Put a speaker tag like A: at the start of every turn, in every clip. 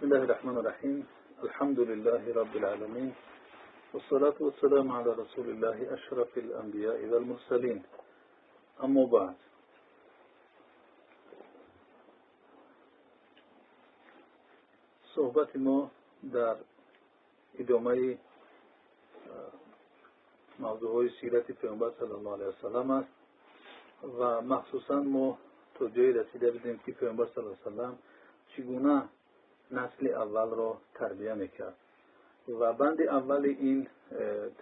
A: بسم الله الرحمن الرحيم. الحمد لله رب العالمين. والصلاة والسلام على رسول الله أشرف الأنبياء والمرسلين. أما بعد. صحبت ما در ادامه موضوع های سیرت پیامبر صلی الله علیه وسلم است. و مخصوصا ما تا جایی رسیده بودیم که پیامبر صلی الله علیه وسلم چگونه نسل اول را تربیه می‌کرد. و بند اول این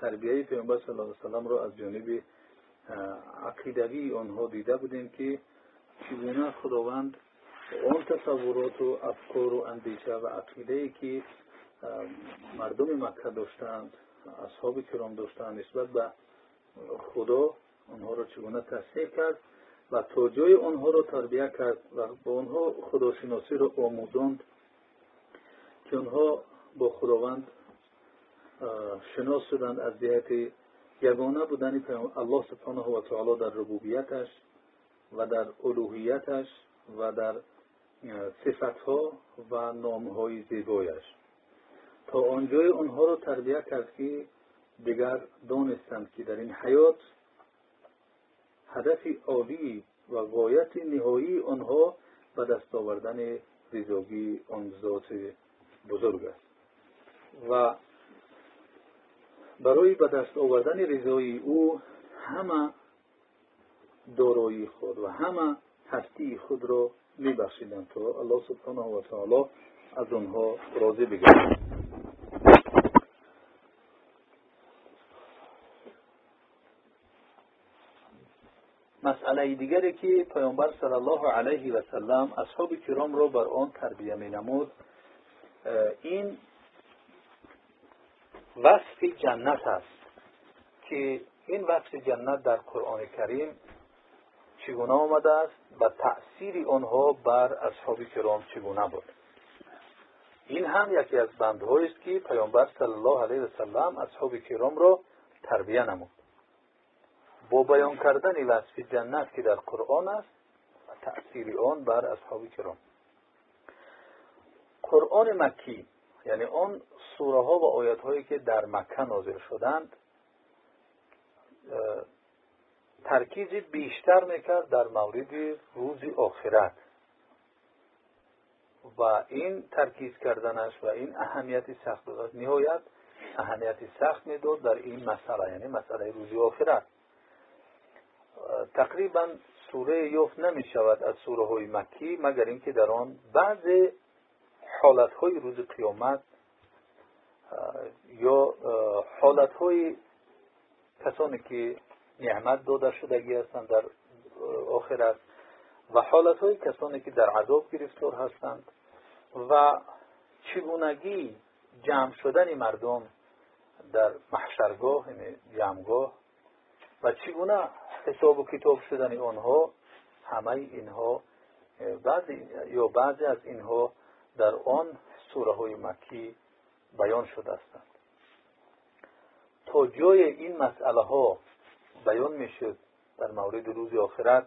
A: تربیه پیامبر صلی الله علیه وسلم را از جانب عقیدوی آنها دیده بودیم که چگونه خداوند آن تصورات و افکار و اندیشه و عقیده ای که مردم مکه داشتند اصحاب کرام داشتند نسبت به خدا آنها را چگونه تصحیح کرد و تا جای آنها را تربیه کرد و به آنها خداشناسی را آموزاند که آنها با خداوند شناس شدند از جهت یگانه بودن الله سبحانه و تعالی در ربوبیتش و در الوهیتش و در صفتها و نامهای زیبایش. تا آنجای آنها را تربیه کرد که دیگر دانستند که در این حیات هدف عالی و غایت نهایی آنها به دست آوردن رضاگی آن ذات بزرگ است. و برای به دست آوردن رضای او همه دارایی خود و همه هستی خود را میبخشیدند تا الله سبحانه و تعالی از آنها راضی بگردد. مسئله دیگری که پیامبر صلی الله علیه و سلم اصحاب کرام را بر آن تربیه می نمود این وصف جنت است که این وصف جنت در قرآن کریم چگونه آمده است و تأثیر آنها بر اصحاب کرام چگونه بود. این هم یکی از بندهایی است که پیامبر صلی الله علیه و سلم اصحاب کرام را تربیه نمود. با بیان کردن وصف جنت که در قرآن است و تأثیر آن بر اصحاب کرام. قرآن مکی یعنی آن سوره ها و آیت هایی که در مکه نازل شدند ترکیز بیشتر می‌کرد در مورد روز آخرت. و این ترکیز کردنش و این اهمیت سخت داد نهایت اهمیت سخت می‌داد در این مسئله یعنی مسئله روز آخرت. تقریبا سوره یوف نمی شود از سوره های مکی مگر اینکه در آن بعض حالت های روز قیامت یا حالت های کسانی که نعمت داده شدگی هستند در آخرت و حالت های کسانی که در عذاب گرفتار هستند و چگونگی جمع شدن مردم در محشرگاه یعنی جمعگاه و چگونه حساب و کتاب شدن آنها همه اینها بعضی یا بعضی از اینها در آن سوره های مکی بیان شده هستند تا جای این مسئله ها بیان می شد در مورد روز آخرت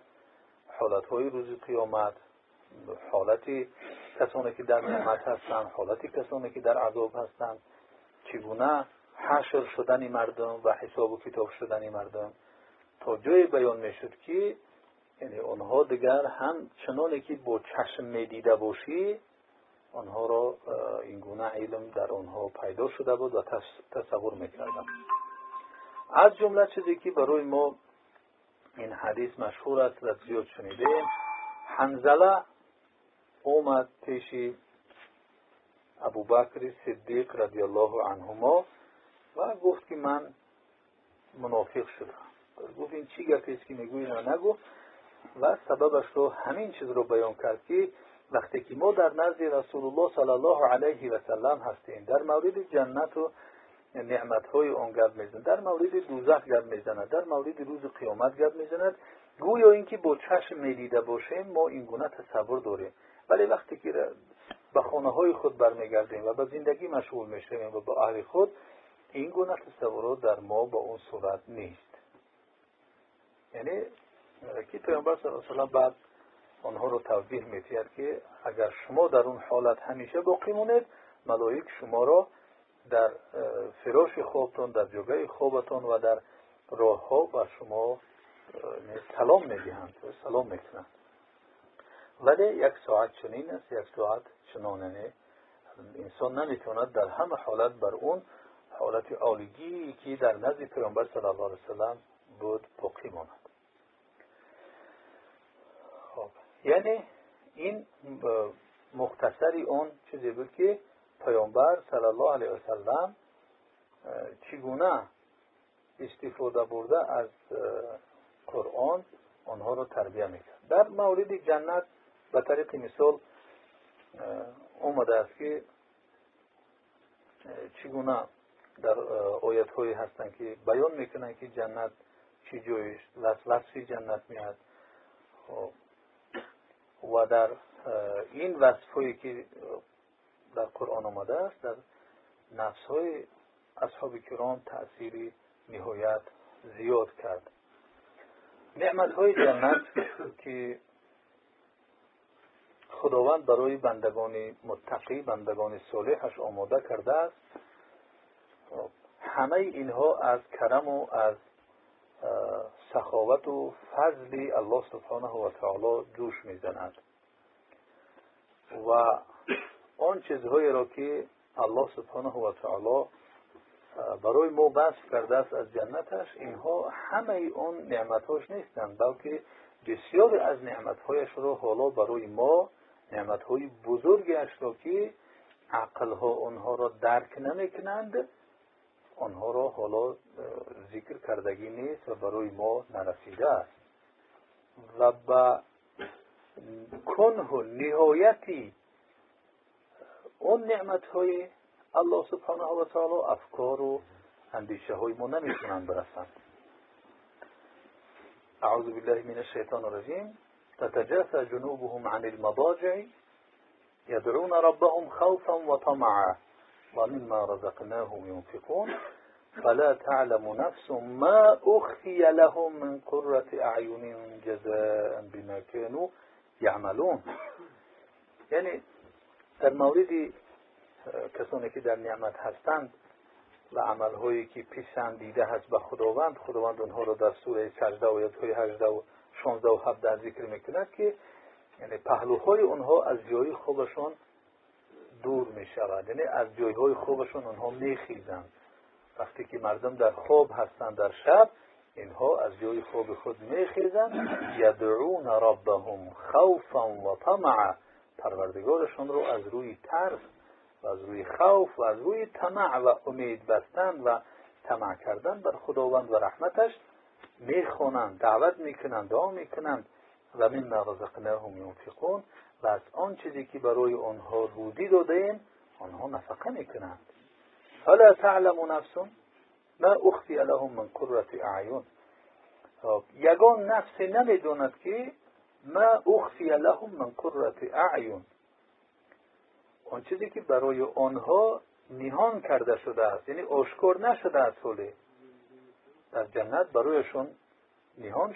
A: حالت های روز قیامت حالتی کسانی که در نعمت هستند حالتی کسانی که در عذاب هستند. چگونه حشر شدن مردم و حساب و کتاب شدن مردم تا جای بیان می شد که یعنی آنها دیگر هم چنانی که با چشم می دیده باشی آنها را این گونه علم در آنها پیدا شده بود و تصور می‌کردم. از جمله چیزی که برای ما این حدیث مشهور است و زیاد شنیده حنزله اومد پیش ابو بکر صدیق رضی الله عنهما و گفت که من منافق شدم. گفت این چی گفت؟ است که میگوی نگو و سببش رو همین چیز رو بیان کرد که وقتی که ما در نزد رسول الله صلی الله علیه و سلم هستیم در مورد جنت و نعمت های آن گپ در مورد دوزخ گپ می‌زند در مورد روز قیامت گپ می‌زند. گویا اینکه با چشم می‌دیده باشیم ما این گونه تصور داریم. ولی وقتی که به خانه های خود برمیگردیم و به زندگی مشغول می‌شویم و با اهل خود این گونه تصورات در ما با اون صورت نیست. یعنی که پیامبر صلی الله علیه و بعد آنها رو توضیح میتید که اگر شما در اون حالت همیشه باقی مونید ملائک شما را در فراش خوابتون در جگه خوابتون و در راه ها و شما سلام می‌دهند سلام می‌کنند. ولی یک ساعت چنین است یک ساعت چنانه انسان نمی‌تواند در همه حالت بر اون حالت آلگی که در نزد پیامبر صلی الله علیه وسلم بود باقی خب یعنی این مختصری اون چیزی بود که پیامبر صلی الله علیه وسلم چگونه استفاده برده از قرآن آنها را تربیه می‌کرد در مورد جنت به طریق مثال اومده است که چگونه در آیت هایی هستند که بیان می‌کنند که جنت چی جویش وصفی جنت میاد خب. و در این وصف هایی که در قرآن آمده است در نفس های اصحاب کرام تأثیری نهایت زیاد کرد. نعمت های جنت که خداوند برای بندگان متقی بندگان صالحش آماده کرده است همه اینها از کرم و از سخاوت و فضل الله سبحانه و تعالی جوش می‌زند. و آن چیزهایی را که الله سبحانه و تعالی برای ما بسط کرده است از جنتش اینها همه اون نعمتهاش نیستند بلکه بسیاری از نعمتهایش را حالا برای ما نعمتهای بزرگش را که عقلها آنها را درک نمی‌کنند آنها را حالا ذکر کردگی نیست و برای ما نرسیده است. و به کنه نهایتی اون نعمت های الله سبحانه و تعالی افکار و اندیشه های ما نمی‌تونن برسند اعوذ بالله من الشیطان الرجیم. تتجافى جنوبهم عن المضاجع. يدعون ربهم خوفا وطمعا. ومما رزقناهم ينفقون. فلا تعلم نفس ما أخفي لهم من قرة أعين جزاء بما كانوا يعملون. يعني در مورد کسانی که در نعمت هستند و عملهایی که دیده هست به خداوند خداوند اونها رو در سوره سجده و یادهای 18 و 16 و 17 ذکر میکند که یعنی پهلوهای اونها از جای خوبشون دور می شود یعنی از جایهای خوبشون اونها می خیزند وقتی که مردم در خواب هستند در شب اینها از جای خوب خود می خیزند یدعون ربهم خوفا و طمعا. پروردگارشون رو از روی ترس و از روی خوف و از روی طمع و امید بستن و طمع کردن بر خداوند و رحمتش می‌خونند دعوت می‌کنند دعا می‌کنند. و من رزقناهم ينفقون و از آن چیزی که برای آنها رودی دادیم آنها نفقه می‌کنند. فلا تعلم نفس ما اخفی لهم من قرة اعیون خب، یگان نفسی نمی‌دوند که ما اخفی لهم من قرة اعیون آن چیزی که برای آنها نیهان کرده شده است یعنی آشکار نشده است ولی در جنت برایشون نیهان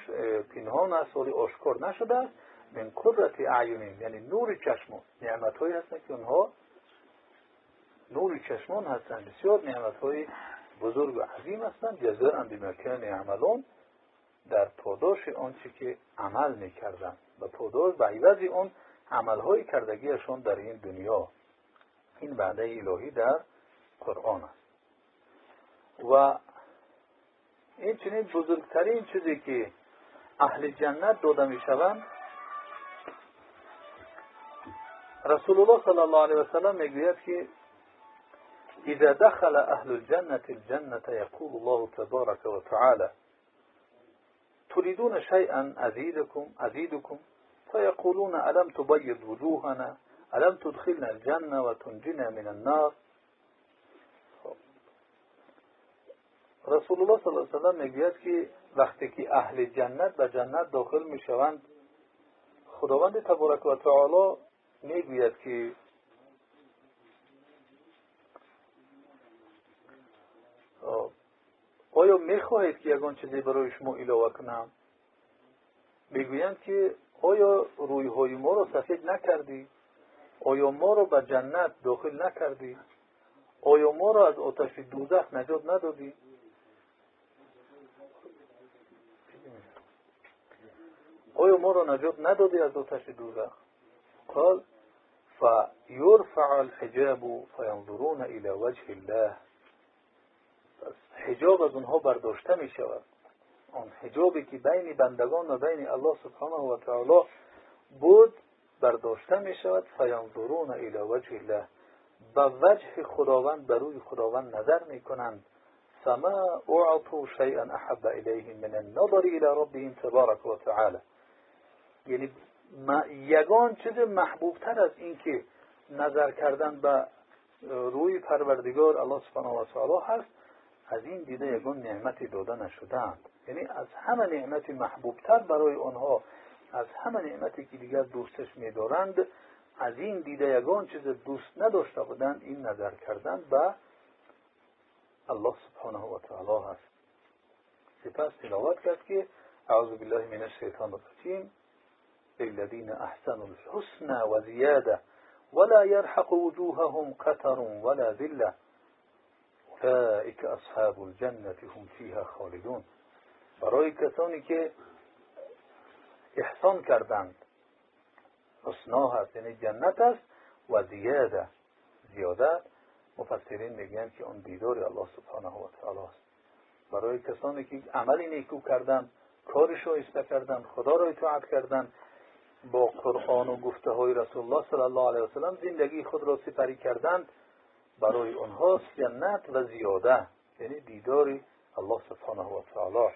A: پنهان است ولی آشکار نشده است. من قدرت اعیونین یعنی نور چشمان نعمت هایی هستند که اونها نور چشمان هستند بسیار نعمت های بزرگ و عظیم هستند جزاء بما كانوا عملون در پاداش آنچه که عمل می‌کردند و پاداش به عوض اون عملهای کردگیشان در این دنیا. این وعده الهی در قرآن است. و این چنین بزرگترین چیزی که اهل جنت داده می شوند رسول الله صلی الله علیه وسلم که اذا دخل أهل الجنة الجنة يقول الله تبارك وتعالى تريدون شيئا أزيدكم أزيدكم فيقولون ألم تبيض وجوهنا ألم تدخلنا الجنة وتنجنا من النار رسول الله صلی الله علیه وسلم میگوید که وقتی که أهل جنت به جنت داخل میشوند خداوند تبارک و تعالی می‌گوید که آیا می‌خواهید که یگان چیزی برای شما علاوه کنم؟ می‌گویند که آیا رویهای ما رو سفید نکردی؟ آیا ما رو به جنت داخل نکردی؟ آیا ما رو از آتش دوزخ نجات ندادی؟ آیا ما رو نجات ندادی از آتش دوزخ؟ قال فیرفع الحجاب فینظرون إلى وجه الله. حجاب از اونها برداشته می شود آن حجابی که بین بندگان و بین الله سبحانه و تعالی بود برداشته می شود فینظرون إلى وجه الله. به وجه خداوند بر روی خداوند نظر می کنند فما اعطوا شیئا احب الیهم من النظر إلى ربهم تبارک و تعالی. یعنی یگان چیز محبوب تر از این که نظر کردن به روی پروردگار الله سبحانه و تعالی هست از این دیده یگان نعمتی داده نشدند. یعنی از همه نعمت محبوبتر برای آنها از همه نعمتی که دیگر دوستش میدارند از این دیده یگان چیز دوست نداشته بودند این نظر کردن به الله سبحانه و تعالی هست. سپس تلاوت کرد که اعوذ بالله من الشیطان الرجیم. للذین أحسنوا الحسن و زیاده ولا يرحق وجوههم قتر ولا ذلة. اولئک أصحاب الجنة هم فیها خالدون. برای کسانی که احسان کردند حسنا هست یعنی جنت است و زیاده. زیادت مفسرین میگن که اون دیدار الله سبحانه و تعالی است. برای کسانی که عملی نیکو کردن کارش رو کردن خدا را اطاعت کردن با قرآن و گفته های رسول الله صلی الله علیه وسلم زندگی خود را سپری کردند برای آنها جنت و زیاده یعنی دیدار الله سبحانه و تعالی.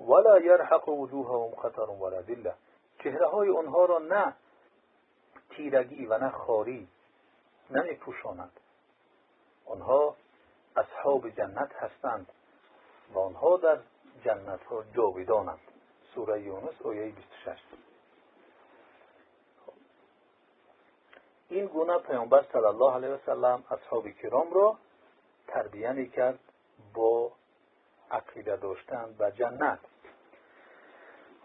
A: ولا يرحق وجوههم قطر ولا ذله چهره های آنها را نه تیرگی و نه خاری نمی پوشاند آنها اصحاب جنت هستند و آنها در جنت ها جاویدانند. سوره یونس آیه 26 این گونه پیامبر صلی الله علیه وسلم اصحاب کرام را تربیه می کرد با عقیده داشتن و جنت.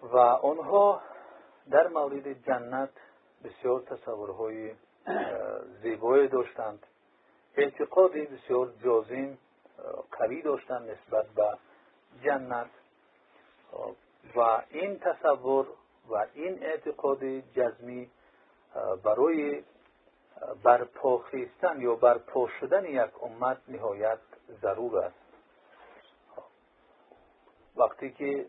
A: و آنها در مورد جنت بسیار تصورهای زیبایی داشتند. اعتقادی بسیار جازم قوی داشتند نسبت به جنت. و این تصور و این اعتقاد جزمی برای برپا خیستن یا برپا شدن یک امت نهایت ضرور است. وقتی که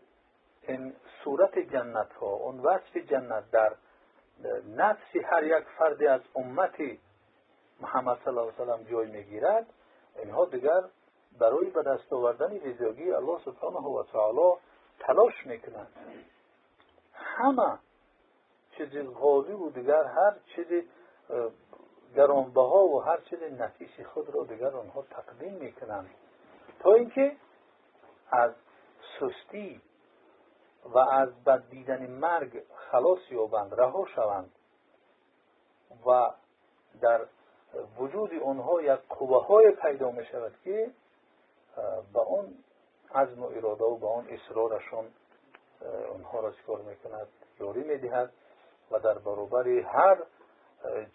A: این صورت جنت ها اون وصف جنت در نفس هر یک فرد از امتی محمد صلی الله علیه وسلم جای می‌گیرد اینها دیگر برای به دست آوردن رضایگی الله سبحانه و تعالی تلاش می‌کنند. همه چیز غالی و دیگر هر چیز گرانبها و هر چیز نفیس خود را دیگر آنها تقدیم می‌کنند تا اینکه از سستی و از بد دیدن مرگ خلاص یابند رها شوند و در وجود آنها یک قوه های پیدا می شود که به اون عزم و اراده و به اون اصرارشون آنها را چکار می‌کند؟ یاری می‌دهد و در برابر هر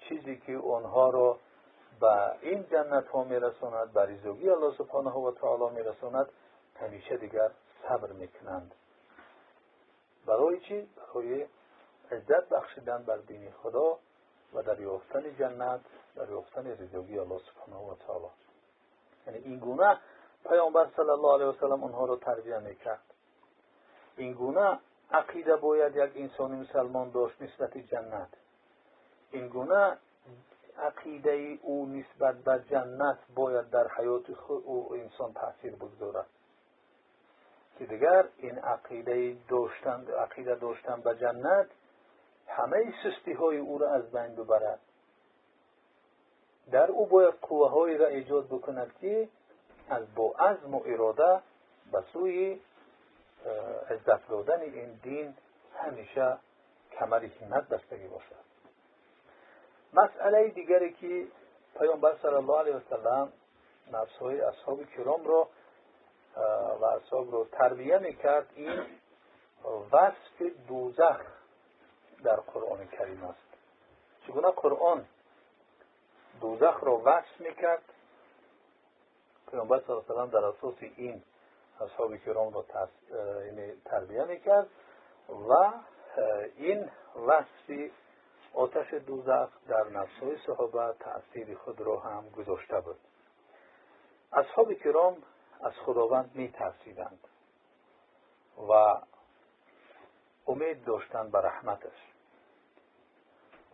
A: چیزی که آنها را به این جنت ها میرساند به ریزوگی الله سبحانه و تعالی میرساند همیشه دیگر صبر می‌کنند. برای چی؟ برای عزت بخشیدن بر دین خدا و در یافتن جنت در یافتن رضاگی الله سبحانه و تعالی. یعنی این گونه پیامبر صلی الله علیه وسلم آنها را تربیه می‌کرد. این گونه عقیده باید یک انسان مسلمان داشت نسبت جنت. این گونه عقیده او نسبت به جنت باید در حیات او انسان تاثیر بگذارد. که دیگر این عقیده داشتن عقیده داشتن به جنت همه سستی های او را از بین ببرد. در او باید قوه های را ایجاد بکند که از با عزم و اراده به سوی عزت دادن این دین همیشه کمر همت بستگی باشد. مسئله دیگری که پیامبر صلی الله علیه وسلم نفس های اصحاب کرام را و اصحاب رو تربیه می‌کرد این وصف دوزخ در قرآن کریم است. چگونه قرآن دوزخ را وصف می‌کرد؟ پیامبر صلی الله علیه در اساس این اصحاب کرام را یعنی تربیه می‌کرد و این وصفی آتش دوزخ در نفسهای صحابه تأثیر خود را هم گذاشته بود. اصحاب کرام از خداوند می ترسیدند و امید داشتند به رحمتش.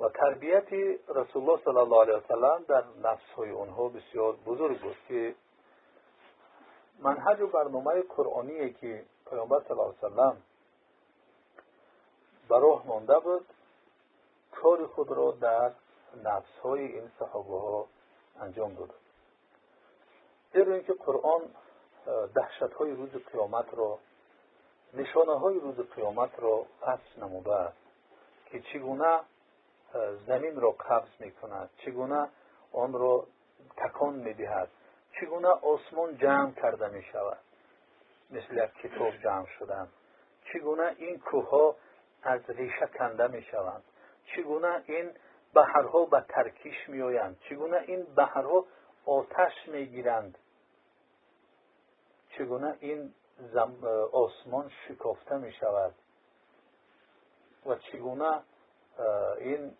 A: و تربیت رسول الله صلی الله علیه وسلم در نفس های اونها بسیار بزرگ بود که منهج و برنامه قرآنی که پیامبر صلی الله علیه وسلم به راه مانده بود. کار خود را در نفس های این صحابه ها انجام داد. زیرا اینکه قرآن دهشت های روز قیامت را نشانه های روز قیامت را فصل نموده است که چگونه زمین را قبض می کند چگونه آن را تکان می دهد چگونه آسمان جمع کرده می شود مثل یک کتاب جمع شدن چگونه این کوه از ریشه کنده می شوند چگونه این بحرها به ترکیش می آیند چگونه این بحرها آتش می گیرند چگونه این آسمان شکافته می شود و چگونه این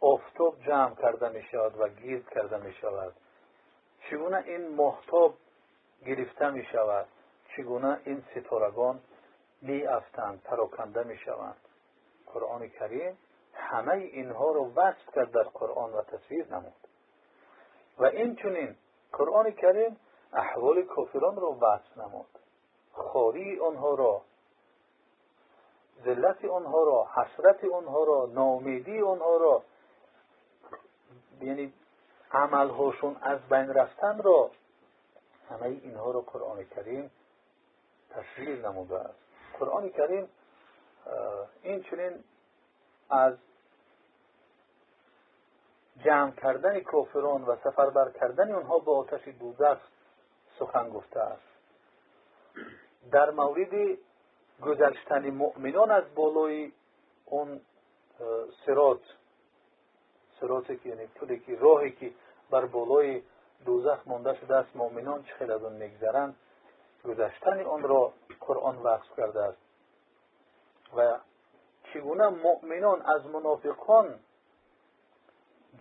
A: آفتاب جمع کرده می شود و گیرد کرده می شود چگونه این محتاب گرفته می شود چگونه این ستارگان می افتند پراکنده می قرآن کریم همه اینها رو وصف کرد در قرآن و تصویر نمود. و این چونین قرآن کریم احوال کافران رو وصف نمود. خاری آنها را ذلت آنها را حسرت آنها را نامیدی آنها را یعنی عملهاشون از بین رفتن را همه اینها را قرآن کریم تصویر نموده است. قرآن کریم این چنین از جمع کردن کافران و سفربر کردن آنها به آتش دوزخ سخن گفته است. در مورد گذشتن مؤمنان از بالای اون سرات سراتی که یعنی پولی که راهی که بر بالای دوزخ مانده شده است مؤمنان چه خیلی از اون میگذرند گذشتن آن را قرآن وصف کرده است. و چگونه مؤمنان از منافقان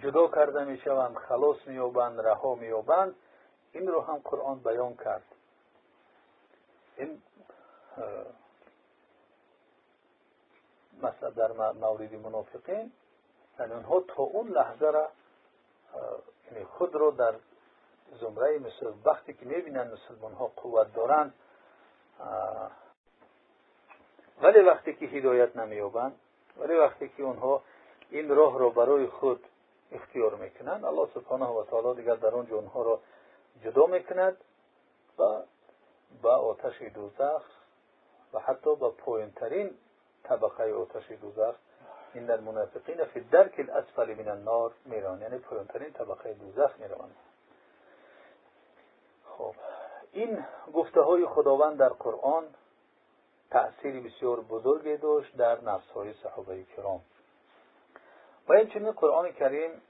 A: جدا کرده می شوند خلاص می یابند رها می یابند این رو هم قرآن بیان کرد. این مثلا در مورد منافقین یعنی اونها تا اون لحظه را یعنی خود رو در زمره مثل وقتی که می‌بینن مسلمان ها قوت دارند ولی وقتی که هدایت نمیابند ولی وقتی که اونها این راه را برای خود اختیار می‌کنند الله سبحانه و تعالی دیگر در اونجا اونها را جدا می‌کند و به آتش دوزخ و حتی به پایینترین طبقه آتش دوزخ این در منافقین فی درک الاسفل من النار میران یعنی پایینترین طبقه دوزخ می‌روند. خب این گفته های خداوند در قرآن تأثیری بسیار بزرگی داشت در نفس های صحابه کرام. و این قرآن کریم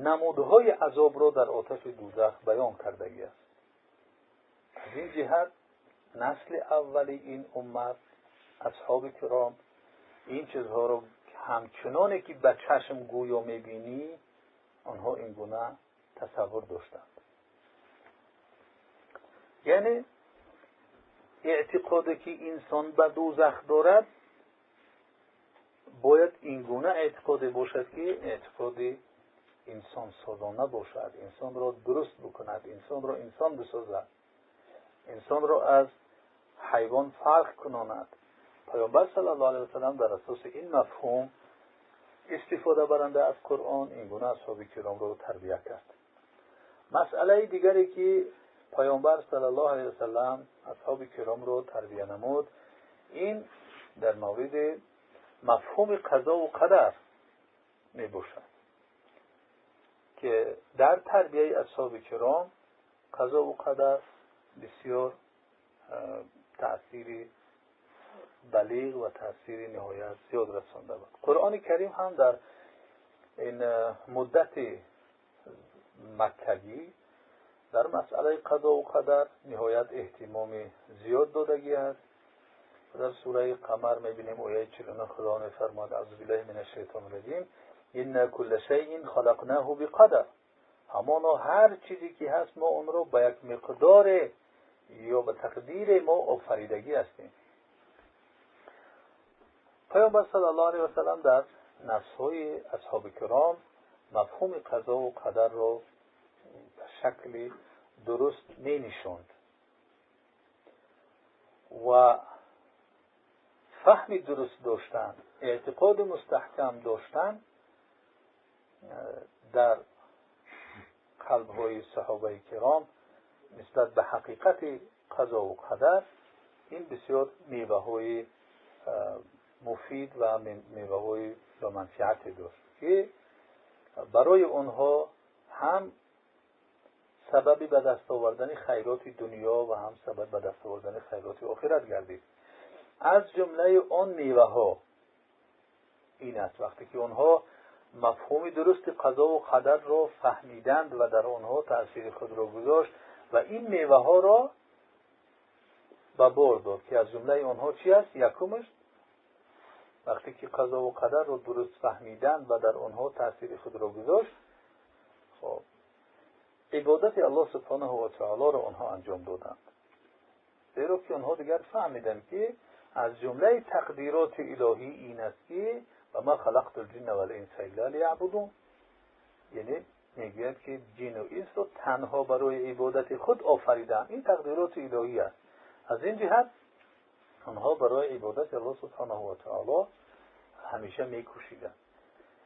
A: نمودهای عذاب را در آتش دوزخ بیان کردگی است. از این جهت نسل اولی این امت اصحاب کرام این چیزها رو همچنانی که به چشم گویا می‌بینی آنها این گونه تصور داشتند. یعنی اعتقادی که انسان به دوزخ دارد باید این گونه اعتقادی باشد که اعتقادی انسان سازانه باشد. انسان را درست بکند انسان را انسان بسازد انسان را از حیوان فرق کناند. پیامبر صلی الله علیه وسلم در اساس این مفهوم استفاده برنده از قرآن این گونه اصحاب کرام را تربیه کرد. مسئله دیگری که پیامبر صلی الله علیه وسلم اصحاب کرام را تربیه نمود. این در مورد مفهوم قضا و قدر می باشد که در تربیه اصحاب کرام قضا و قدر بسیار تأثیری بلیغ و تاثیر نهایت زیاد رسانده بود. قرآن کریم هم در این مدت مکگی در مسئله قضا و قدر نهایت احتمام زیاد دادگی است. در سوره قمر می‌بینیم آیه 49 خدا میفرماد از بالله من الشیطان الرجیم. این کل شیء خلقناه بقدر. همانا هر چیزی که هست ما اون رو به یک مقدار یا به تقدیر ما آفریدگی هستیم. پیامبر صلی الله علیه وسلم در نصهای اصحاب کرام مفهوم قضا و قدر رو به شکلی درست می نشوند و فهمی درست داشتن اعتقاد مستحکم داشتن در قلب های صحابه کرام نسبت به حقیقت قضا و قدر این بسیار میوه های مفید و میوه های با منفعت داشت که برای آنها هم سببی به دست آوردن خیرات دنیا و هم سبب به دست آوردن خیرات آخرت گردید. از جمله آن میوه ها این است. وقتی که آنها مفهوم درست قضا و قدر را فهمیدند و در آنها تاثیر خود را گذاشت و این میوه ها را به بار داد که از جمله آنها چی است؟ یکمش. وقتی که قضا و قدر را درست فهمیدند و در آنها تاثیر خود را گذاشت خب عبادت الله سبحانه و تعالی را آنها انجام دادند. زیرا که آنها دیگر فهمیدند که از جمله تقدیرات الهی این است که و ما خلقت الجن و الانس الا لیعبدون یعنی می‌گوید که جن و انس تنها برای عبادت خود آفریدم این تقدیرات الهی است. از این جهت آنها برای عبادت الله سبحانه و تعالی همیشه میکوشیدند.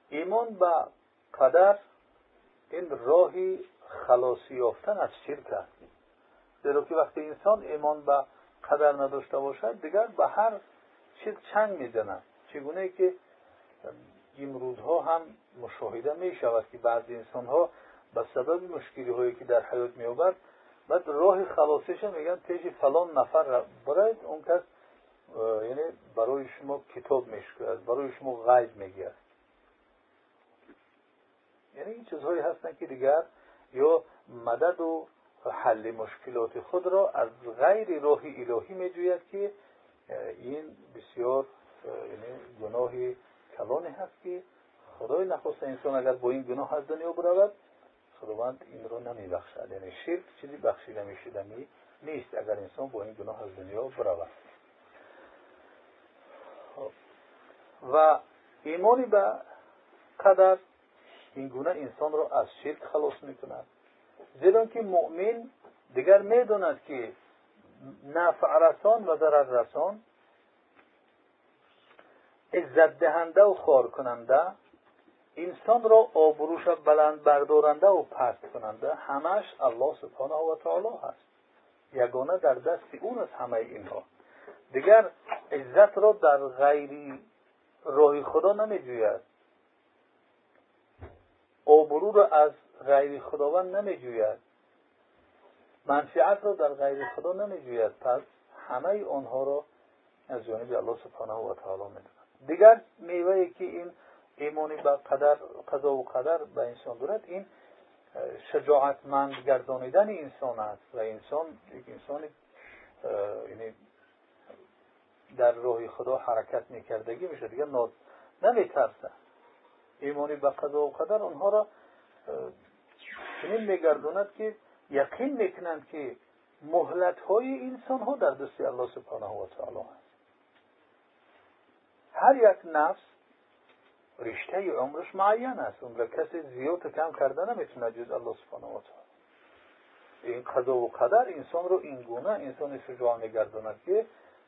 A: ایمان به قدر این راهی خلاصی یافتن از شرک است زیرا که وقتی انسان ایمان به قدر نداشته باشد دیگر به هر چیز چنگ می‌زند. چگونه که امروزها هم مشاهده می شود که بعضی انسان ها به سبب مشکلی هایی که در حیات می آورد بعد راه خلاصش میگن پیش فلان نفر برای اون کس یعنی برای شما کتاب میشکرد برای شما غیب میگه یعنی این چیزهایی هستن که دیگر یا مدد و حل مشکلات خود را از غیر راه الهی میجوید که این بسیار یعنی گناهی کلانی هست که خدای نخواست انسان اگر با این گناه از دنیا برود خداوند این رو نمی بخشد یعنی شرک چیزی بخشیده می شدنی نیست اگر انسان با این گناه از دنیا برود خب. و ایمانی به قدر این گونه انسان را از شرک خلاص می کند زیرا که مؤمن دیگر می‌داند که نفع رسان و ضرر رسان عزت دهنده و خار کننده انسان را آبروش بلند بردارنده و پست کننده همش الله سبحانه و تعالی هست. یگانه در دست اون از همه اینها. دیگر عزت را در غیری راه خدا نمی آبرو را از غیر خداوند نمی جوید منفعت را در غیر خدا نمی پس همه آنها را از جانب الله سبحانه و تعالی می دیگر میوه که این ایمانی به قدر قضا و قدر به انسان دارد این شجاعتمند گردانیدن انسان است و انسان یک انسان یعنی در راه خدا حرکت میکردگی میشه. دیگر نمیترسه ایمانی به قضا و قدر آنها را چنین میگرداند که یقین می‌کنند که مهلت های انسان ها در دست الله سبحانه و تعالی هست هر یک نفس رشته عمرش معین است. عمر کسی زیاد کم کرده نمی‌تونه جز الله سبحانه و تعالی. این قضا و قدر انسان رو این گونه انسان شجاع میگرداند که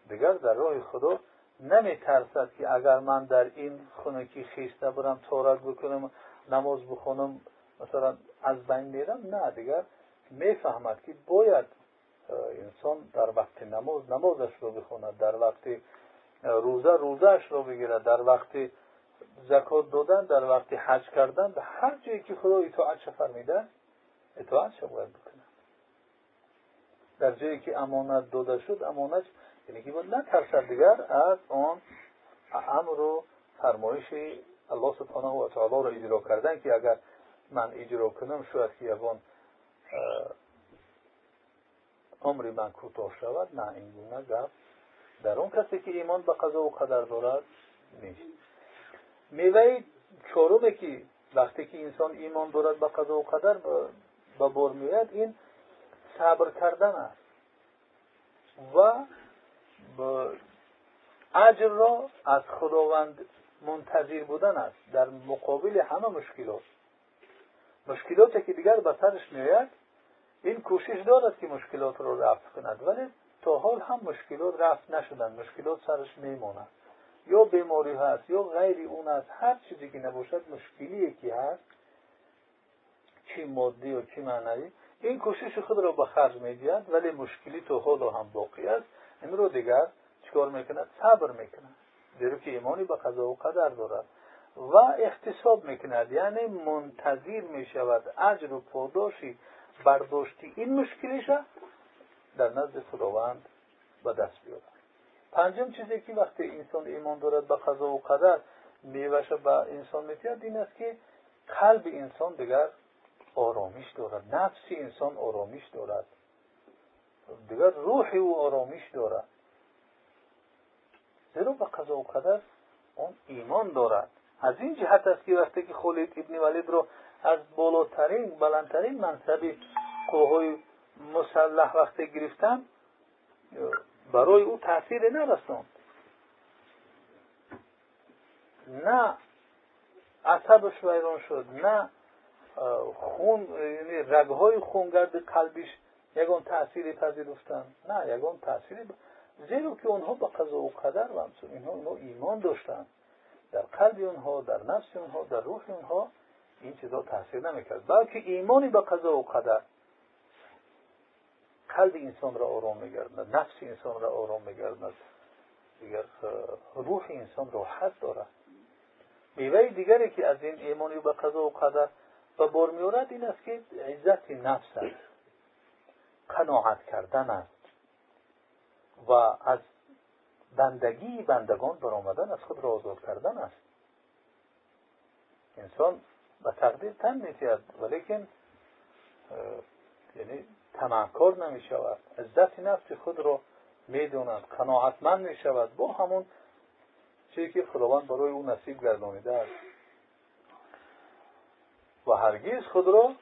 A: دیگر در راه خدا نمیترسد که اگر من در این خونه خیسته برم تارک بکنم نماز بخونم مثلا از بین میرم نه دیگر می‌فهمد که باید انسان در وقت نماز نمازش رو بخوند در وقت روزه روزهش رو بگیرد در وقت زکات دادن در وقت حج کردن به هر جایی که خدا اطاعت فرمیده اطاعت باید بکنه. در جایی که امانت داده شد امانت یعنی که نترسد دیگر از آن امر و فرمایش الله سبحانه و تعالی را اجرا کردن که اگر من اجرا کنم شاید که یکان عمری من کوتاه شود. نه این گونه گفت در اون کسی که ایمان به قضا و قدر دارد نیست. میوه چهارمه که وقتی که انسان ایمان دارد به قضا و قدر به بار این صبر کردن است. و اجر را از خداوند منتظر بودن است. در مقابل همه مشکلات. مشکلاتی که دیگر به سرش میآید این کوشش دارد که مشکلات را رفع کند. ولی تا حال هم مشکلات رفع نشدن مشکلات سرش میماند یا بیماری هست یا غیر اون است هر چیزی که نباشد مشکلی که هست چی مادی و چی معنوی این کوشش خود را به خرج می‌دهد. ولی مشکلی تا حال هم باقی است. این رو دیگر چیکار می‌کند صبر می‌کند زیرا که ایمانی به قضا و قدر دارد و احتساب می‌کند یعنی منتظر می‌شود اجر و پاداشی برداشتی این مشکلیش در نزد خداوند به دست بیارد پنجم چیزی که وقتی انسان ایمان دارد به قضا و قدر میوش به انسان میتید این است که قلب انسان دیگر آرامش دارد نفس انسان آرامش دارد دیگر روح او آرامش دارد زیرا به قضا و قدر اون ایمان دارد از این جهت است که وقتی که خالد ابن ولید رو از بالاترین بلندترین منصب قوهای مسلح وقتی گرفتن برای او تاثیر نرساند. نه عصبش ویران شد نه خون یعنی رگهای خونگرد قلبش یگان تأثیری پذیرفتن. نه یگان تأثیری زیرا که اونها به قضا و قدر و اینها اینها ایمان داشتن. در قلب اونها در نفس اونها در روح اونها این چیزا تاثیر نمی‌کرد. بلکه ایمانی به قضا و قدر. قلب انسان را آرام میگردند نفس انسان را آرام میگردند دیگر روح انسان راحت دارد. میوه دیگری که از این ایمانی به قضا و قدر به بار میورد این است که عزت نفس است. قناعت کردن است و از بندگی بندگان برآمدن از خود را آزاد کردن است. انسان به تقدیر تن میتید ولیکن یعنی تمکار نمی شود عزت نفس خود را می‌دوند قناعتمند می شود با همون چیزی که خداوند برای او نصیب گردانیده است. و هرگیز خود را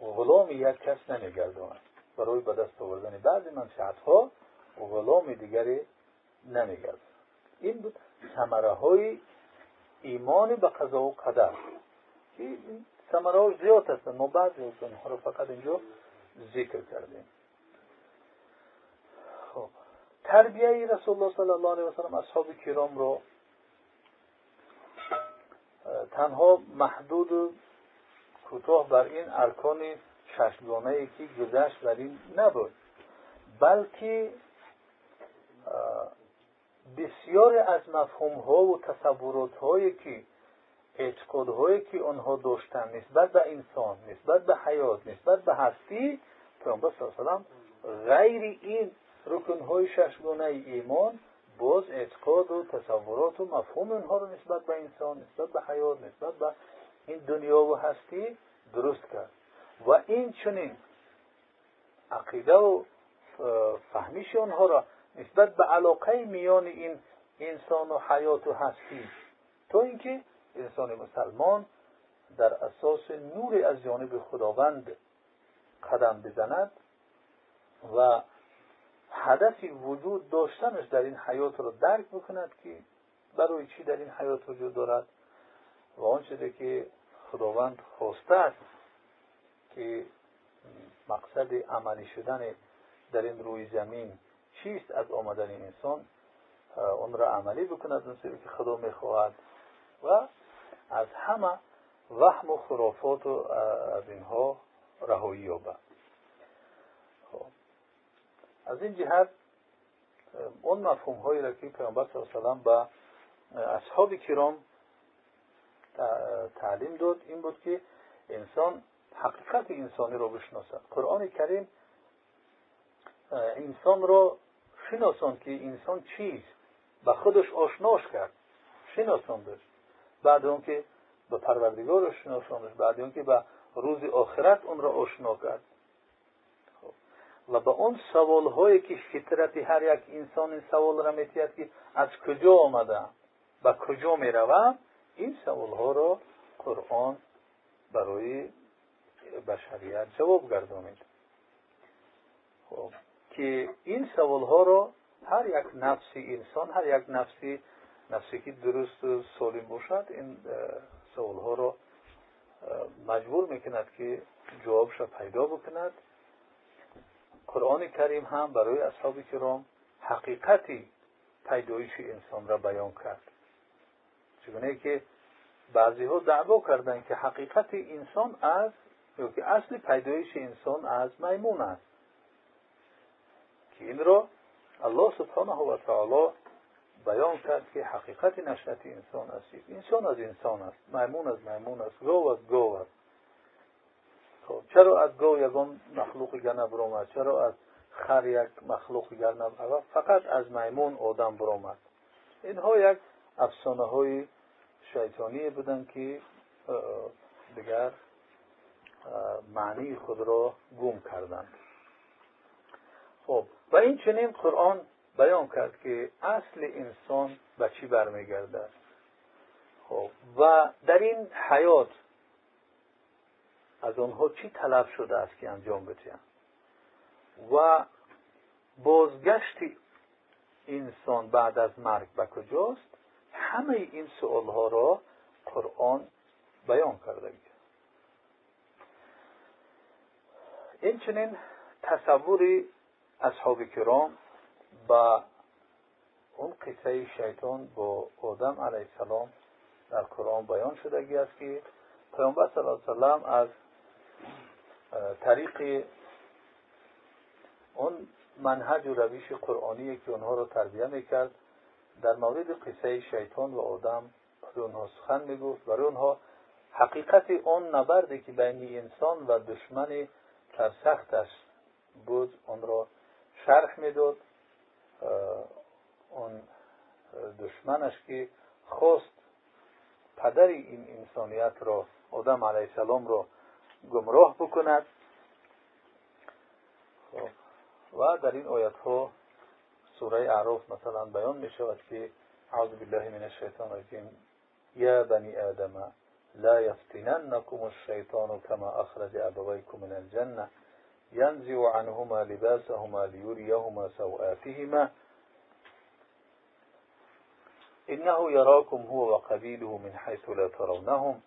A: غلام یک کس نمیگرداند. برای به دست آوردن بعضی منشأت ها غلام دیگری نمیگرد این بود ثمره های ایمان به قضا و قدر. این ثمره ها زیاد هستند ما بعضی از اونها رو فقط اینجا ذکر کردیم. خب. تربیه رسول الله صلی الله علیه و سلم اصحاب کرام رو تنها محدود کوتاه بر این ارکان ششگانه که گذشت بر این نبود. بلکه بسیار از مفهوم ها و تصورات هایی که اعتقاد هایی که آنها داشتن نسبت به انسان نسبت به حیات نسبت به هستی پیامبر صلی الله غیر این رکن های ششگانه ایمان باز اعتقاد و تصورات و مفهوم اونها رو نسبت به انسان نسبت به حیات نسبت به این دنیا و هستی درست کرد. و این چنین عقیده و فهمیش آنها را نسبت به علاقه میان این انسان و حیات و هستی تا اینکه انسان مسلمان در اساس نور از جانب خداوند قدم بزند و هدفی وجود داشتنش در این حیات را درک بکند که برای چی در این حیات وجود دارد. و آن چیزی که خداوند خواسته است که مقصد عملی شدن در این روی زمین چیست از آمدن انسان اون را عملی بکند اون که خدا می‌خواهد و از همه وهم و خرافات و از اینها رهایی یابد خب. از این جهت اون مفهوم هایی را که پیامبر صلی الله علیه به اصحاب کرام تعلیم داد این بود که انسان حقیقت انسانی را بشناسد. قرآن کریم انسان را شناسان که انسان چیست به خودش آشناش کرد شناساندش بعد اون که به پروردگار شناساندش بعد اون که به روز آخرت اون را آشنا کرد. خب. و به اون سوال هایی که فطرت هر یک انسان این سوال را میتید که از کجا آمده به کجا می روم این سوال ها را قرآن برای بشریت جواب گردانید. خب که این سوال ها را هر یک نفسی انسان هر یک نفسی نفسی که درست و سالم باشد این سوال ها را مجبور می‌کند که جوابش پیدا بکند. قرآن کریم هم برای اصحاب کرام حقیقتی پیدایش انسان را بیان کرد. چگونه که بعضی ها دعوا کردند که حقیقت انسان از یا که اصل پیدایش انسان از میمون است. که این را الله سبحانه و تعالی بیان کرد که حقیقت نشأت انسان است. انسان از انسان است. میمون از میمون است. گو از گو است. خب چرا از گو یگان مخلوق دیگر نبرآمد چرا از خر یک مخلوق نبرآمد فقط از میمون آدم برآمد اینها یک افسانه های شیطانی بودند که دیگر معنی خود را گم کردند. خب و این چنین قرآن بیان کرد که اصل انسان به چی برمیگردد خب و در این حیات از آنها چی طلب شده است که انجام بدهند و بازگشت انسان بعد از مرگ به کجاست؟ همه این سؤال ها را قرآن بیان کرده این چنین تصوری اصحاب کرام با اون قصه شیطان با آدم علیه السلام در قرآن بیان شدگی است که پیامبر صلی الله علیه وسلم از طریق اون منهج و روش قرآنی که اونها را تربیه می‌کرد در مورد قصه شیطان و آدم برای اونها سخن می‌گفت برای اونها حقیقت اون نبردی که بین انسان و دشمن سرسختش بود اون را شرح می‌داد. اون دشمنش که خواست پدر این انسانیت را آدم علیه السلام را گمراه بکند. خب، و در این آیت ها سورة أعراف مثلا بیان می شود که أعوذ بالله من الشیطان الرجیم یا بنی آدم لا يفتننكم الشيطان كما أخرج أبويكم من الجنة. ينزع عنهما لباسهما ليريهما سوآتهما. إنه يراكم هو وقبيله من حيث لا ترونهم.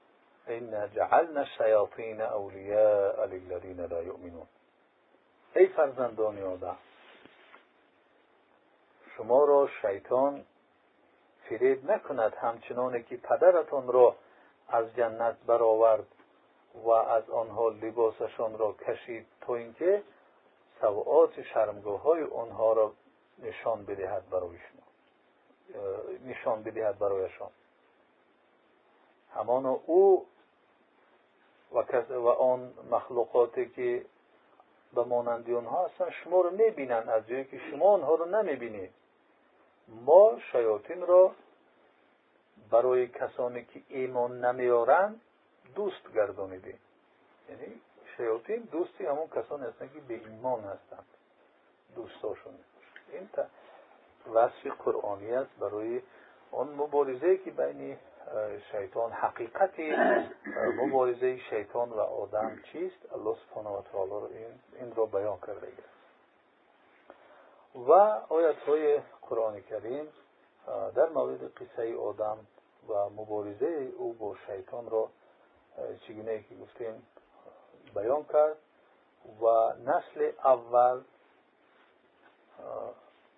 A: إنا جعلنا الشياطين أولياء للذين لا يؤمنون. ای فرزندان آدم شما را شیطان فریب نکند همچنانه که پدرتان را از جنت برآورد و از آنها لباسشان را کشید تا اینکه سوعات شرمگاه های آنها را نشان بدهد برایشان. نشان بدهد برایشان. همان او و آن مخلوقاتی که به مانندی آنها هستن شما رو می‌بینند از جایی که شما آنها رو نمی‌بینید ما شیاطین را برای کسانی که ایمان نمیارند دوست گردانیدیم. یعنی شیاطین دوستی همون کسانی هستند که به ایمان هستند دوستاشون. این وصف قرآنی است برای آن مبارزه که بین شیطان حقیقتی مبارزه شیطان و آدم چیست؟ الله سبحانه و تعالی این, این را بیان کرده است و آیت های قرآن کریم در مورد قصه آدم و مبارزه او با شیطان را چگونه که گفتیم بیان کرد و نسل اول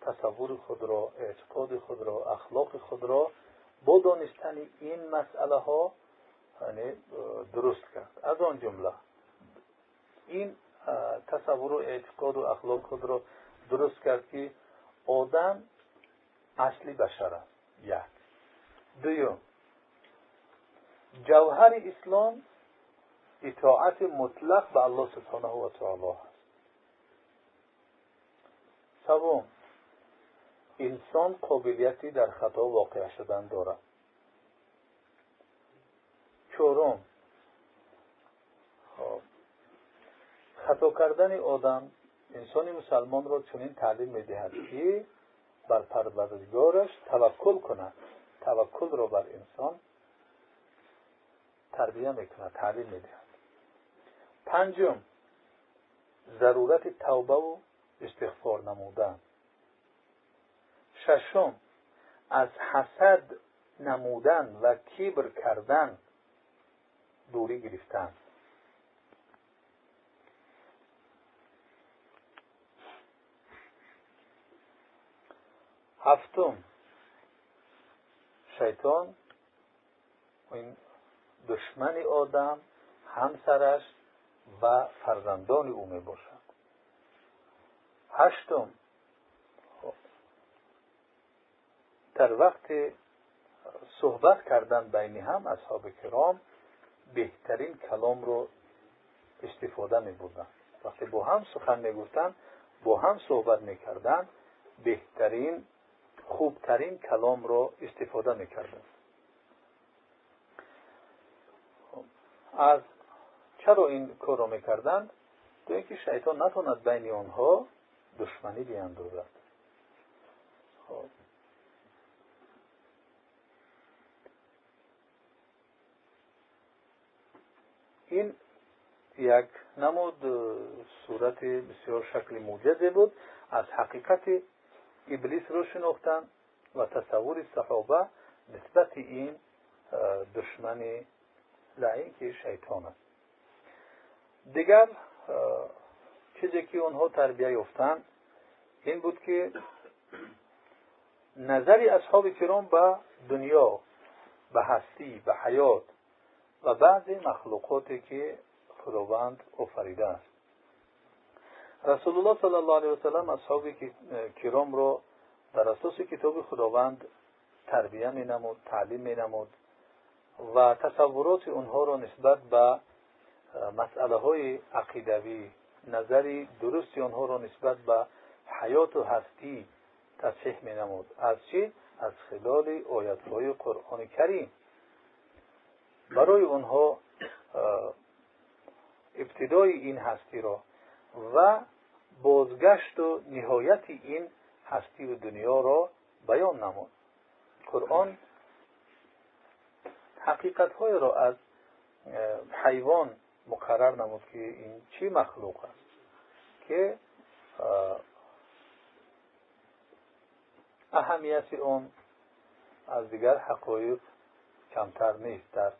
A: تصور خود را اعتقاد خود را اخلاق خود را با دانستن این مسئله ها یعنی درست کرد. از آن جمله این تصور و اعتقاد و اخلاق خود را درست کرد که آدم اصلی بشر است. یک. دویم جوهر اسلام اطاعت مطلق به الله سبحانه و تعالی است. سوم انسان قابلیتی در خطا واقع شدن دارد. چهارم خب. خطا کردن آدم انسان مسلمان را چنین تعلیم می‌دهد که بر پروردگارش توکل کند. توکل را بر انسان تربیه می‌کند تعلیم می‌دهد. پنجم ضرورت توبه و استغفار نمودن. ششم. از حسد نمودن و کبر کردن دوری گرفتن. هفتم. شیطان این دشمن آدم همسرش و فرزندان او می باشد هشتم. در وقت صحبت کردن بین هم اصحاب کرام بهترین کلام رو استفاده می بودن وقتی با هم سخن می گفتن با هم صحبت می کردن بهترین خوبترین کلام رو استفاده می کردن از چرا این کار رو می‌کردند تو اینکه شیطان نتواند بین آنها دشمنی بیاندازد خب این یک نمود صورت بسیار شکل موجزه بود. از حقیقت ابلیس رو شناختن و تصور صحابه نسبت این دشمن لعین که شیطان است. دیگر چیزی که اونها تربیه یافتن این بود که نظری اصحاب کرام به دنیا به هستی به حیات و بعضی مخلوقاتی که خداوند آفریده است. رسول الله صلی الله علیه وسلم اصحاب کرام را در اساس کتاب خداوند تربیه می نمود تعلیم می نمود و تصورات اونها را نسبت به مسئله های عقیدوی نظری درستی آنها را نسبت به حیات و هستی تصحیح می نمود از چی؟ از خلال آیت های قرآن کریم. برای آنها ابتدای این هستی را و بازگشت و نهایت این هستی و دنیا را بیان نمود. قرآن حقیقت های را از حیوان مقرر نمود که این چی مخلوق است که اهمیت اون از دیگر حقایق کمتر نیست. در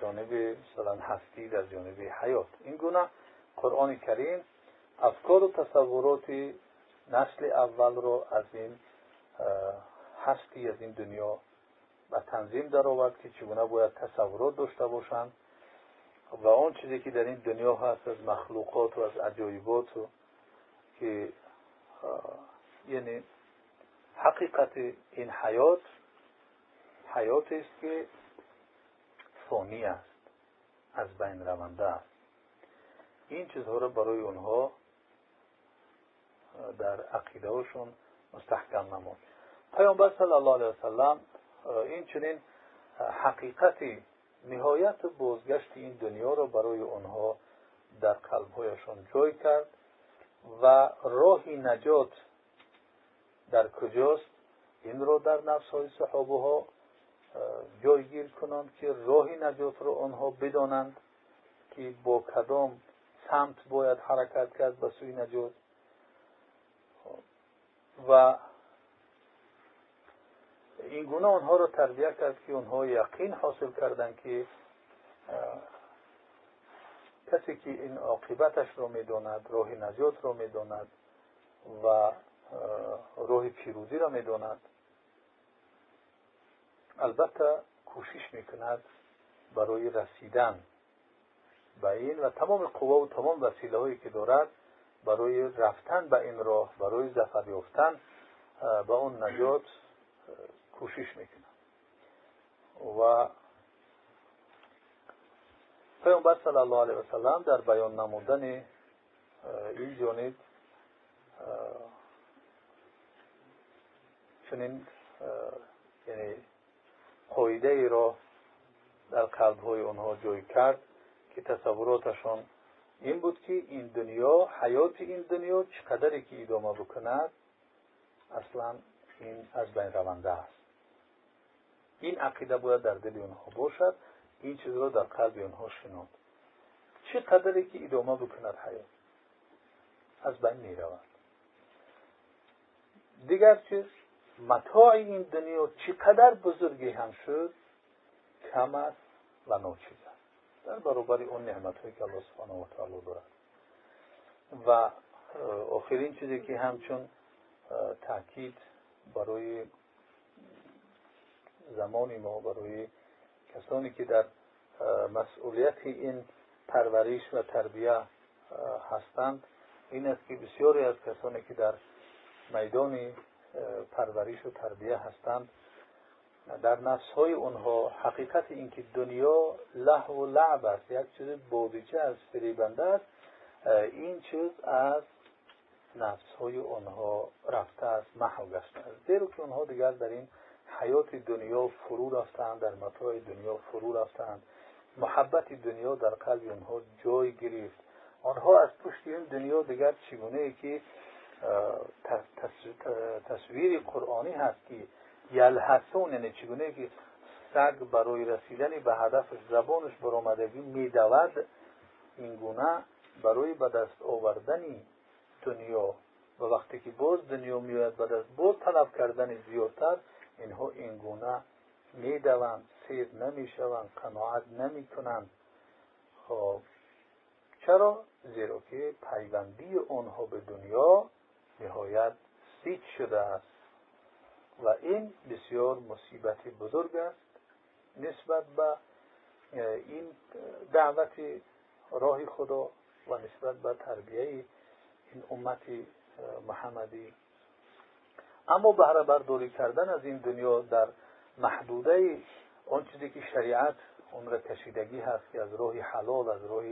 A: جانب مثلا هستی در جانب حیات. این گونه قرآن کریم افکار و تصورات نسل اول رو از این هستی از این دنیا و تنظیم در آورد که چگونه باید تصورات داشته باشند و آن چیزی که در این دنیا هست از مخلوقات و از عجایبات و که یعنی حقیقت این حیات حیات است که فانی است. از بین رونده است. این چیزها را برای اونها در عقیده هاشون مستحکم نمود. پیامبر صلی الله علیه وسلم این چنین حقیقتی نهایت بازگشت این دنیا را برای آنها در قلبهایشان جای کرد و راهی نجات در کجاست؟ این را در نفس های صحابه ها جایگیر کنند که راهی نجات را آنها بدانند که با کدام سمت باید حرکت کرد به سوی نجات. و این گونه آنها را تربیه کرد که آنها یقین حاصل کردند که کسی که این عاقبتش را می‌داند راه نجات را می‌داند و راه پیروزی را می‌داند. البته کوشش می‌کند برای رسیدن به این و تمام قوا و تمام وسیله هایی که دارد برای رفتن به این راه برای زفر یافتن به اون نجات کوشش می‌کنن و پیامبر صلی الله علیه وسلم در بیان نمودن این جانب چنین یعنی قایده ای را در قلب های آنها جای کرد که تصوراتشان این بود که این دنیا حیات این دنیا چقدری که ادامه بکند اصلا این از بین رونده است. این عقیده باید در دل آنها باشد این چیز را در قلب آنها شنود. چه قدری که ادامه بکند حیات از بین می رود دیگر چیز؟ متاع این دنیا چقدر بزرگی هم شد کم است و ناچیز است. در برابر اون نعمت هایی که الله سبحانه و تعالی دارد و آخرین چیزی که همچون تاکید برای زمانی ما برای کسانی که در مسئولیت این پرورش و تربیه هستند این است که بسیاری از کسانی که در میدان پرورش و تربیه هستند. در نفس های اونها حقیقت اینکه دنیا له و لعب است یک چیز بودیچه از فریبنده است این چیز از نفس های اونها رفته است محو گشته است. زیرا که اونها دیگر در این حیات دنیا فرو رفتند در متاع دنیا فرو رفتند محبت دنیا در قلب اونها جای گرفت. آنها از پشت این دنیا دیگر چگونه که تصویر قرآنی هست که یلحسون یعنی چگونه که سگ برای رسیدن به هدف زبانش برآمدگی میدود این گونه برای به دست آوردن دنیا. و وقتی که باز دنیا میاد به دست باز طلب کردن زیادتر اینها این گونه می‌دوند سیر نمی‌شوند قناعت نمی‌کنند. خب چرا؟ زیرا که پیوندی آنها به دنیا نهایت سیچ شده است. و این بسیار مصیبت بزرگ است نسبت به این دعوت راه خدا و نسبت به تربیه این امت محمدی. اما بهره برداری کردن از این دنیا در محدوده اون چیزی که شریعت اون را کشیدگی هست که از راه حلال از راه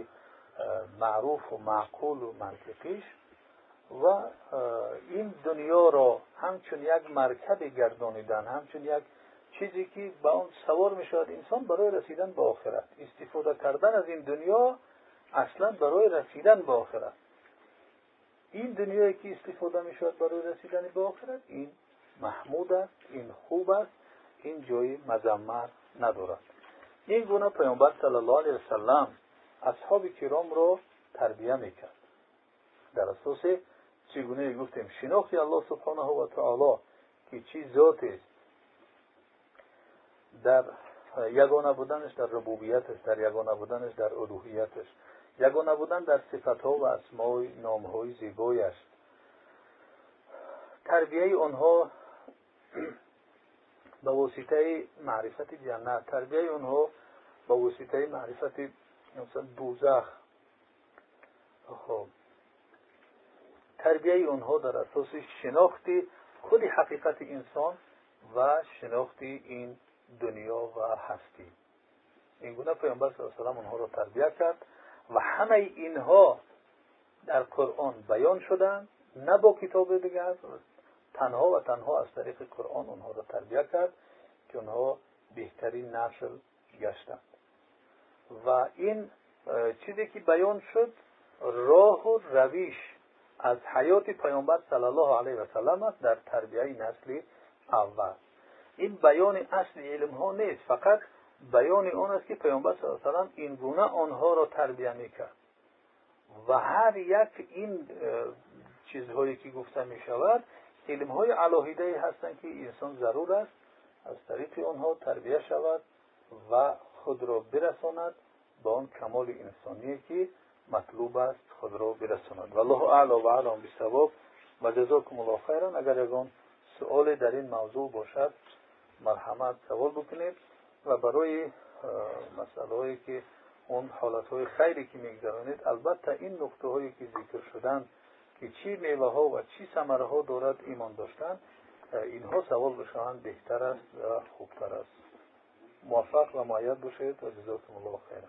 A: معروف و معقول و منطقیش و این دنیا را همچون یک مرکب گردانیدن همچون یک چیزی که به اون سوار می شود انسان برای رسیدن به آخرت. استفاده کردن از این دنیا اصلا برای رسیدن به آخرت. این دنیایی که استفاده می شود برای رسیدن به آخرت این محمود است این خوب است این جای مذمت ندارد. این گونه پیامبر صلی الله علیه وسلم اصحاب کرام را تربیه می‌کرد. در اساس چگونه گفتیم شناخت الله سبحانه و تعالی که چی ذات است. در یگانه بودنش در ربوبیتش در یگانه بودنش در الوهیتش. یگانه بودن در صفتها و اسمای نامهای زیبایش. تربیه آنها به واسطه معرفت جنت تربیه آنها به واسطه معرفت مثلا دوزخ. خب. تربیه آنها در اساس شناخت خود حقیقت انسان و شناخت این دنیا و هستی. این گونه پیامبر صلی الله علیه و آنها را تربیه کرد و همه اینها در قرآن بیان شدند نه با کتاب دیگر تنها و تنها از طریق قرآن آنها را تربیه کرد که آنها بهترین نسل گشتند و این چیزی که بیان شد راه و رویش از حیات پیامبر صلی الله علیه و سلم است در تربیه نسل اول. این بیان اصل علم ها نیست فقط بیان اون است که پیامبر صلی الله علیه و این گونه آنها را تربیه می‌کرد. و هر یک این چیزهایی که گفته می شود علم های علاهیده هستند که انسان ضرور است از طریق آنها تربیه شود و خود را برساند به آن کمال انسانی که مطلوب است خود را برساند. والله اعلی و اعلم بثواب و جزاکم الله خیرا. اگر یگان سؤال در این موضوع باشد مرحمت سوال بکنید. و برای مسئله که اون حالت های خیری که میگذرانید البته این نقطه هایی که ذکر شدن که چی میوه ها و چی ثمره ها دارد ایمان داشتن اینها سوال بشوند بهتر است و خوبتر است. موفق و معید باشید و جزاکم الله خیرا.